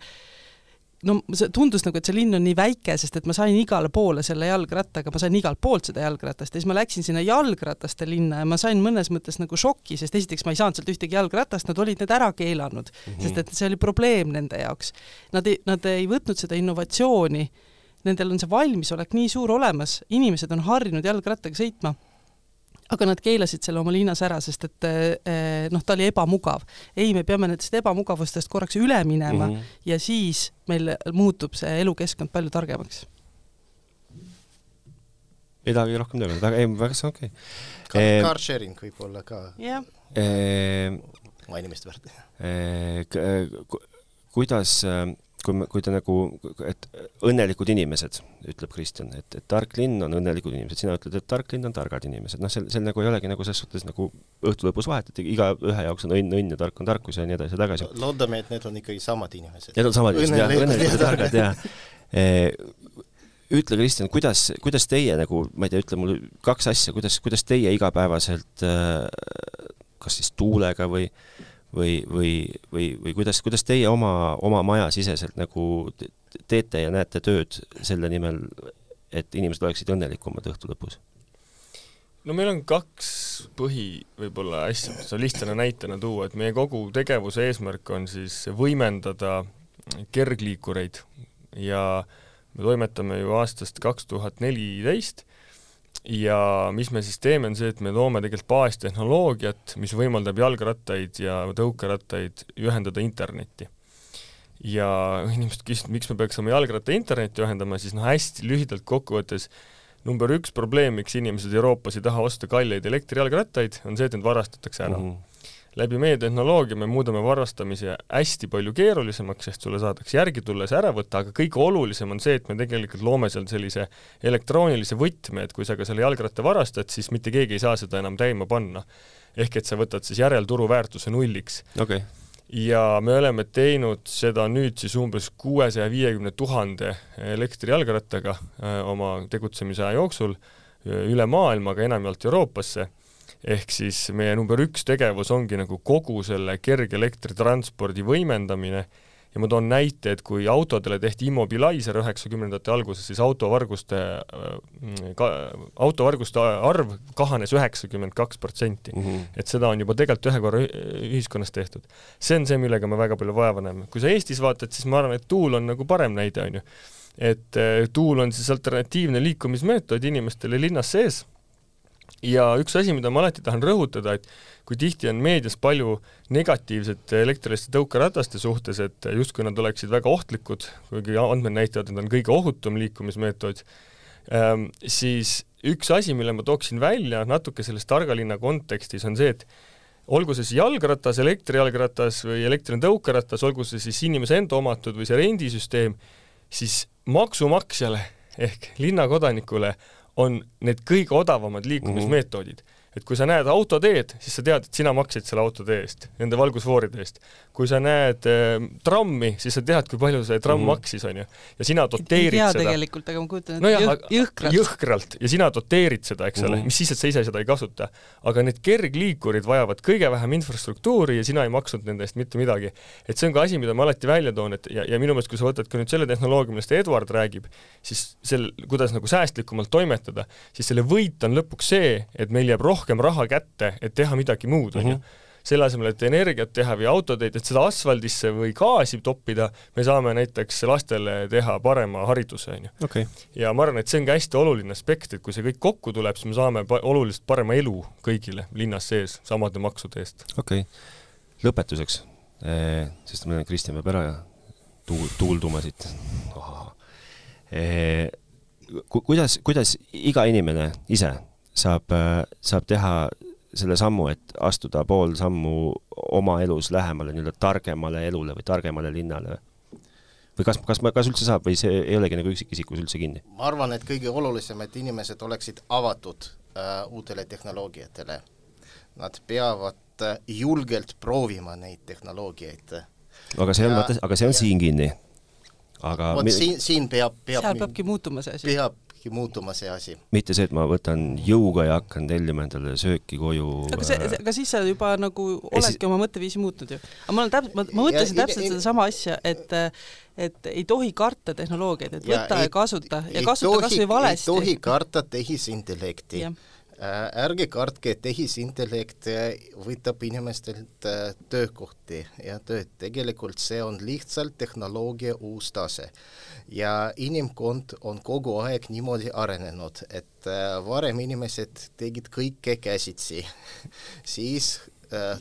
no see tundus nagu, et see linn on nii väike, sest et ma sain igale poole selle jalgrattaga, ma sain igalt poolt seda jalgratast ja siis ma läksin sinna jalgrataste linna ja ma sain mõnes mõttes nagu šoki, sest esiteks ma ei saanud sealt ühtegi jalgratast, nad olid need ära keelanud mm, -hmm. sest et see oli probleem nende jaoks. Nad ei, nad ei võtnud seda innovatsiooni, nendel on see valmisolek nii suur olemas, inimesed on harjunud jalgrattaga sõitma aga nad keelasid selle oma linnas ära, sest et eh, noh, ta oli ebamugav. ei, me peame nendest ebamugavustest korraks üle minema mm -hmm. ja siis meil muutub see elukeskkond palju targemaks. ei tahagi rohkem teada, väga, ei, väga see on okei okay. Car sharing võib olla ka yeah. mainimist väärt kuidas kui kui ta nagu, et õnnelikud inimesed, ütleb Kristjan, et, et tark linn on õnnelikud inimesed, sina ütled, et tark linn on targad inimesed, noh, seal, seal nagu ei olegi nagu selles suhtes nagu õhtu lõpus vahet, et igaühe jaoks on õnn, õnn ja tark on tarkus ja nii edasi ja tagasi. loodame, et need on ikkagi samad inimesed. Need on samad inimesed, jah, õnnelikud. Ja targad, jah. E, ütle, Kristjan, kuidas, kuidas teie nagu, ma ei tea, ütle mulle kaks asja, kuidas, kuidas teie igapäevaselt kas siis tuulega või või, või, või, või kuidas, kuidas teie oma, oma majasiseselt nagu teete ja näete tööd selle nimel, et inimesed oleksid õnnelikumad õhtu lõpus? no meil on kaks põhi võib-olla asja, on lihtsana näitena tuua, et meie kogu tegevuse eesmärk on siis võimendada kergliikureid ja me toimetame ju aastast kaks tuhat neliteist ja mis me siis teeme, on see, et me loome tegelikult baastehnoloogiat, mis võimaldab jalgrattaid ja tõukerattaid ühendada internetti. ja inimesed küsisid, miks me peaks oma jalgratta internetti ühendama, siis noh, hästi lühidalt kokkuvõttes number üks probleem, miks inimesed Euroopas ei taha osta kalleid elektrijalgrattaid, on see, et need varastatakse ära mm. -hmm läbi meie tehnoloogia me muudame varastamise hästi palju keerulisemaks, sest sulle saadakse järgi tulla see ära võtta, aga kõige olulisem on see, et me tegelikult loome seal sellise elektroonilise võtme, et kui sa ka selle jalgratta varastad, siis mitte keegi ei saa seda enam käima panna. ehk et sa võtad siis järelturu väärtuse nulliks okay. ja me oleme teinud seda nüüd siis umbes kuuesaja viiekümne tuhande elektrijalgrattaga oma tegutsemise aja jooksul üle maailma, aga enamjaolt Euroopasse ehk siis meie number üks tegevus ongi nagu kogu selle kergelektritranspordi võimendamine ja ma toon näite, et kui autodele tehti immobilizer üheksakümnendate alguses, siis autovarguste äh, ka,, autovarguste arv kahanes üheksakümmend kaks protsenti. Mhm. et seda on juba tegelikult ühe korra ühiskonnas tehtud. see on see, millega me väga palju vaeva näeme. kui sa Eestis vaatad, siis ma arvan, et tuul on nagu parem näide, on ju. et äh, tuul on siis alternatiivne liikumismeetod inimestele linnas sees ja üks asi, mida ma alati tahan rõhutada, et kui tihti on meedias palju negatiivset elektriliste tõukerataste suhtes, et justkui nad oleksid väga ohtlikud, kuigi andmed näitavad, et nad on kõige ohutum liikumismeetod, ähm, siis üks asi, mille ma tooksin välja natuke selles targa linna kontekstis, on see, et olgu see siis jalgratas, elektrijalgratas või elektriline tõukeratas, olgu see siis inimese enda omatud või see rendisüsteem, siis maksumaksjale ehk linnakodanikule on need kõige odavamad liikumismeetodid mm. -hmm et kui sa näed autoteed, siis sa tead, et sina maksid selle autotee eest, nende valgusfooride eest. kui sa näed äh, trammi, siis sa tead, kui palju see tramm mm -hmm. maksis, on ju. ja sina doteerid ei tea seda. tegelikult, aga ma kujutan ette no jõh, jõhkralt. jõhkralt ja sina doteerid seda, eks mm -hmm. ole, mis siis, et sa ise seda ei kasuta. aga need kergliikurid vajavad kõige vähem infrastruktuuri ja sina ei maksnud nende eest mitte midagi. et see on ka asi, mida ma alati välja toon, et ja, ja minu meelest, kui sa võtad ka nüüd selle tehnoloogia, millest Eduard räägib, siis sel, kuidas nagu säästlikumalt toimetada, siis selle võit on lõpuks see, et meil jääb rohkem rohkem raha kätte, et teha midagi muud, on ju mhm. selle asemel, et energiat teha või autoteid, et seda asfaldisse või gaasi toppida, me saame näiteks lastele teha parema hariduse, on ju ja ma arvan, et see on ka hästi oluline aspekt, et kui see kõik kokku tuleb, siis me saame pa oluliselt parema elu kõigile linnas sees samade maksude eest. okei okay., lõpetuseks, eh, sest meil on Kristjan peab ära ja tuul, tuulduma siit oh.. kuidas, kuidas iga inimene ise saab, saab teha selle sammu, et astuda pool sammu oma elus lähemale nii-öelda targemale elule või targemale linnale? või kas, kas, kas üldse saab või see ei olegi nagu üksikisikus üldse kinni? ma arvan, et kõige olulisem, et inimesed oleksid avatud äh, uutele tehnoloogiatele. Nad peavad äh, julgelt proovima neid tehnoloogiaid. aga see on, vaata, aga see on ja, siin kinni. aga vot siin, siin peab, peab seal peabki muutuma see asi. peab hakkabki muutuma see asi. mitte see, et ma võtan jõuga ja hakkan tellima endale sööki koju. aga see, aga siis sa juba nagu oledki siis... oma mõtteviisi muutnud ju. aga ma olen täpselt, ma, ma mõtlesin ja, täpselt sedasama asja, et et ei tohi karta tehnoloogiat, et võta ja, ja kasuta ja kasuta kas või valesti. ei tohi karta tehisintellekti Äh, ärge kartke, tehisintellekt äh, võtab inimestelt äh, töökohti ja tööd, tegelikult see on lihtsalt tehnoloogia uus tase. ja inimkond on kogu aeg niimoodi arenenud, et varem inimesed tegid kõike käsitsi. Siis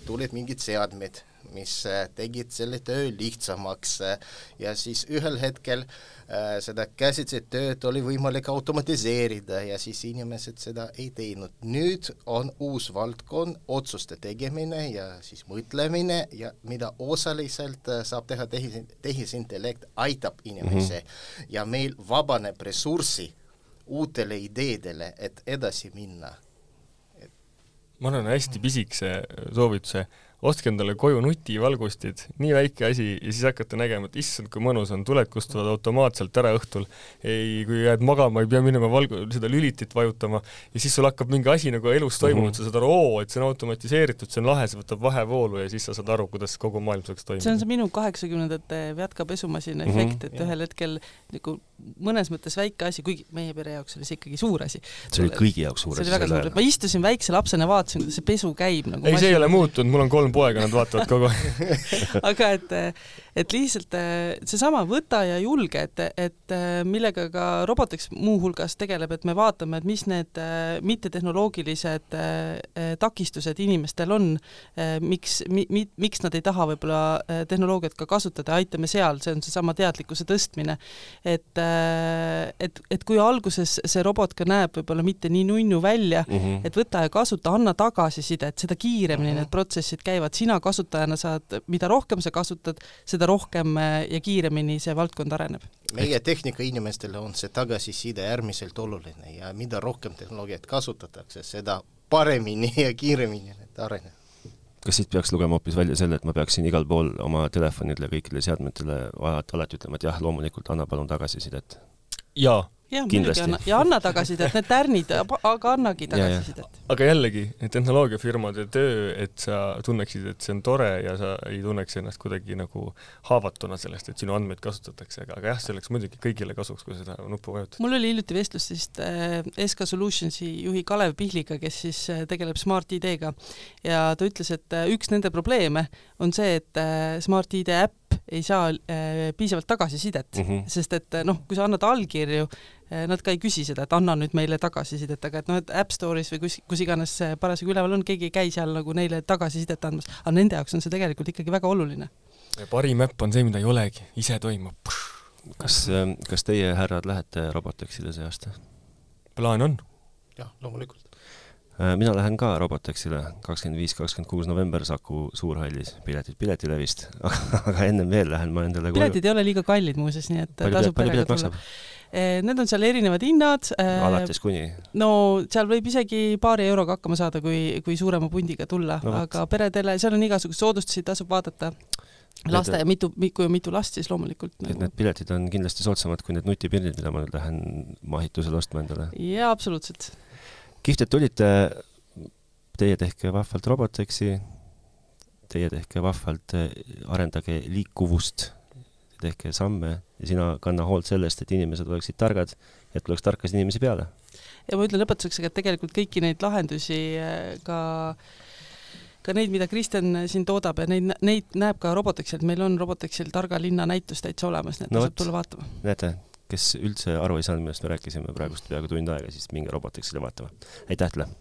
tulid mingid seadmed mis äh, tegid selle töö lihtsamaks äh, ja siis ühel hetkel äh, seda käsitsi tööd oli võimalik automatiseerida ja siis inimesed seda ei teinud. nüüd on uus valdkond, otsuste tegemine ja siis mõtlemine ja mida osaliselt saab teha tehis, tehisintellekt, aitab inimesi mm -hmm. ja meil vabaneb ressurssi uutele ideedele, et edasi minna ma annan hästi pisikese soovituse, ostke endale koju nutivalgustid, nii väike asi, ja siis hakkate nägema, et issand, kui mõnus on, tuled kustuvad automaatselt ära õhtul. ei, kui jääd magama, ei pea minema valgu-, seda lülitit vajutama ja siis sul hakkab mingi asi nagu elus toimuma mm, -hmm. sa saad aru, oo, et see on automatiseeritud, see on lahe, see võtab vahevoolu ja siis sa saad aru, kuidas kogu maailm saaks toimida. see on see minu kaheksakümnendate Vjatka pesumasina efekt mm, -hmm. et ühel hetkel nagu mõnes mõttes väike asi, kuigi meie pere jaoks oli see ikkagi suur asi. see oli kõigi jaoks suur asi. ma istusin väikse lapsena, vaatasin, kuidas see pesu käib nagu ei, see ei ole muutunud, mul on kolm poega, nad vaatavad kogu aeg. Aga et, et lihtsalt seesama võta ja julge, et, et millega ka Robotex muuhulgas tegeleb, et me vaatame, et mis need mittetehnoloogilised takistused inimestel on, miks mi,, mi, miks nad ei taha võib-olla tehnoloogiat ka kasutada, aitame seal, see on seesama teadlikkuse tõstmine. et, et, et kui alguses see robot ka näeb võib-olla mitte nii nunnu välja mm, -hmm. et võta ja kasuta, anna tagasisidet, seda kiiremini mm -hmm. need protsessid käivad, sina kasutajana saad, mida rohkem sa kasutad, seda rohkem äh, ja kiiremini see valdkond areneb. meie tehnikainimestele on see tagasiside äärmiselt oluline ja mida rohkem tehnoloogiat kasutatakse, seda paremini ja kiiremini need arenevad kas siit peaks lugema hoopis välja selle, et ma peaksin igal pool oma telefonidele, kõikidele seadmetele alati ütlema, et jah, loomulikult anna palun tagasisidet? jaa, jah, muidugi anna ja anna tagasisidet, need tärnid, aga annagi tagasisidet. aga jällegi, tehnoloogiafirmade töö, et sa tunneksid, et see on tore ja sa ei tunneks ennast kuidagi nagu haavatuna sellest, et sinu andmeid kasutatakse, aga, aga jah, see oleks muidugi kõigile kasuks, kui seda nuppu vajutada. mul oli hiljuti vestlus siis äh, SK Solutionsi juhi Kalev Pihliga, kes siis äh, tegeleb Smart ID-ga ja ta ütles, et äh, üks nende probleeme on see, et Smart ID äpp ei saa äh, piisavalt tagasisidet mm, -hmm. sest et noh, kui sa annad allkirju äh,, nad ka ei küsi seda, et anna nüüd meile tagasisidet, aga et noh, et App Store'is või kus, kus iganes see parasjagu üleval on, keegi ei käi seal nagu neile tagasisidet andmas, aga nende jaoks on see tegelikult ikkagi väga oluline. parim äpp on see, mida ei olegi, ise toimub. kas, ähm, kas teie, härrad, lähete Robotexile see aasta? plaan on. jah, loomulikult Äh, mina lähen ka Robotexile kakskümmend viis, kakskümmend kuus november Saku Suurhallis, piletid Piletilevist aga ennem veel lähen ma endale piletid ei ole liiga kallid muuseas, nii et palju, tasub pilet maksab? Äh, need on seal erinevad hinnad. Äh, alates kuni? no seal võib isegi paari euroga hakkama saada, kui, kui suurema pundiga tulla no,, aga peredele, seal on igasuguseid soodustusi, tasub vaadata laste ja mitu, kui on mitu last, siis loomulikult. et nagu... need piletid on kindlasti soodsamad kui need nutipildid, mida ma nüüd lähen mahitusele ostma endale. jaa, absoluutselt kihvt, et tulite. Teie tehke vahvalt Roboteksi. Teie tehke vahvalt, arendage liikuvust, tehke samme ja sina kanna hoolt sellest, et inimesed oleksid targad, et tuleks tarkasid inimesi peale. ja ma ütlen lõpetuseks, et tegelikult kõiki neid lahendusi eh, ka ka neid, mida Kristjan siin toodab ja neid, neid näeb ka Robotexil, meil on Robotexil targa linna näitus täitsa olemas, nii et no tasub tulla vaatama. näete, kes üldse aru ei saanud, millest me rääkisime praegust peaaegu tund aega, siis minge Robotexile vaatama. aitäh teile!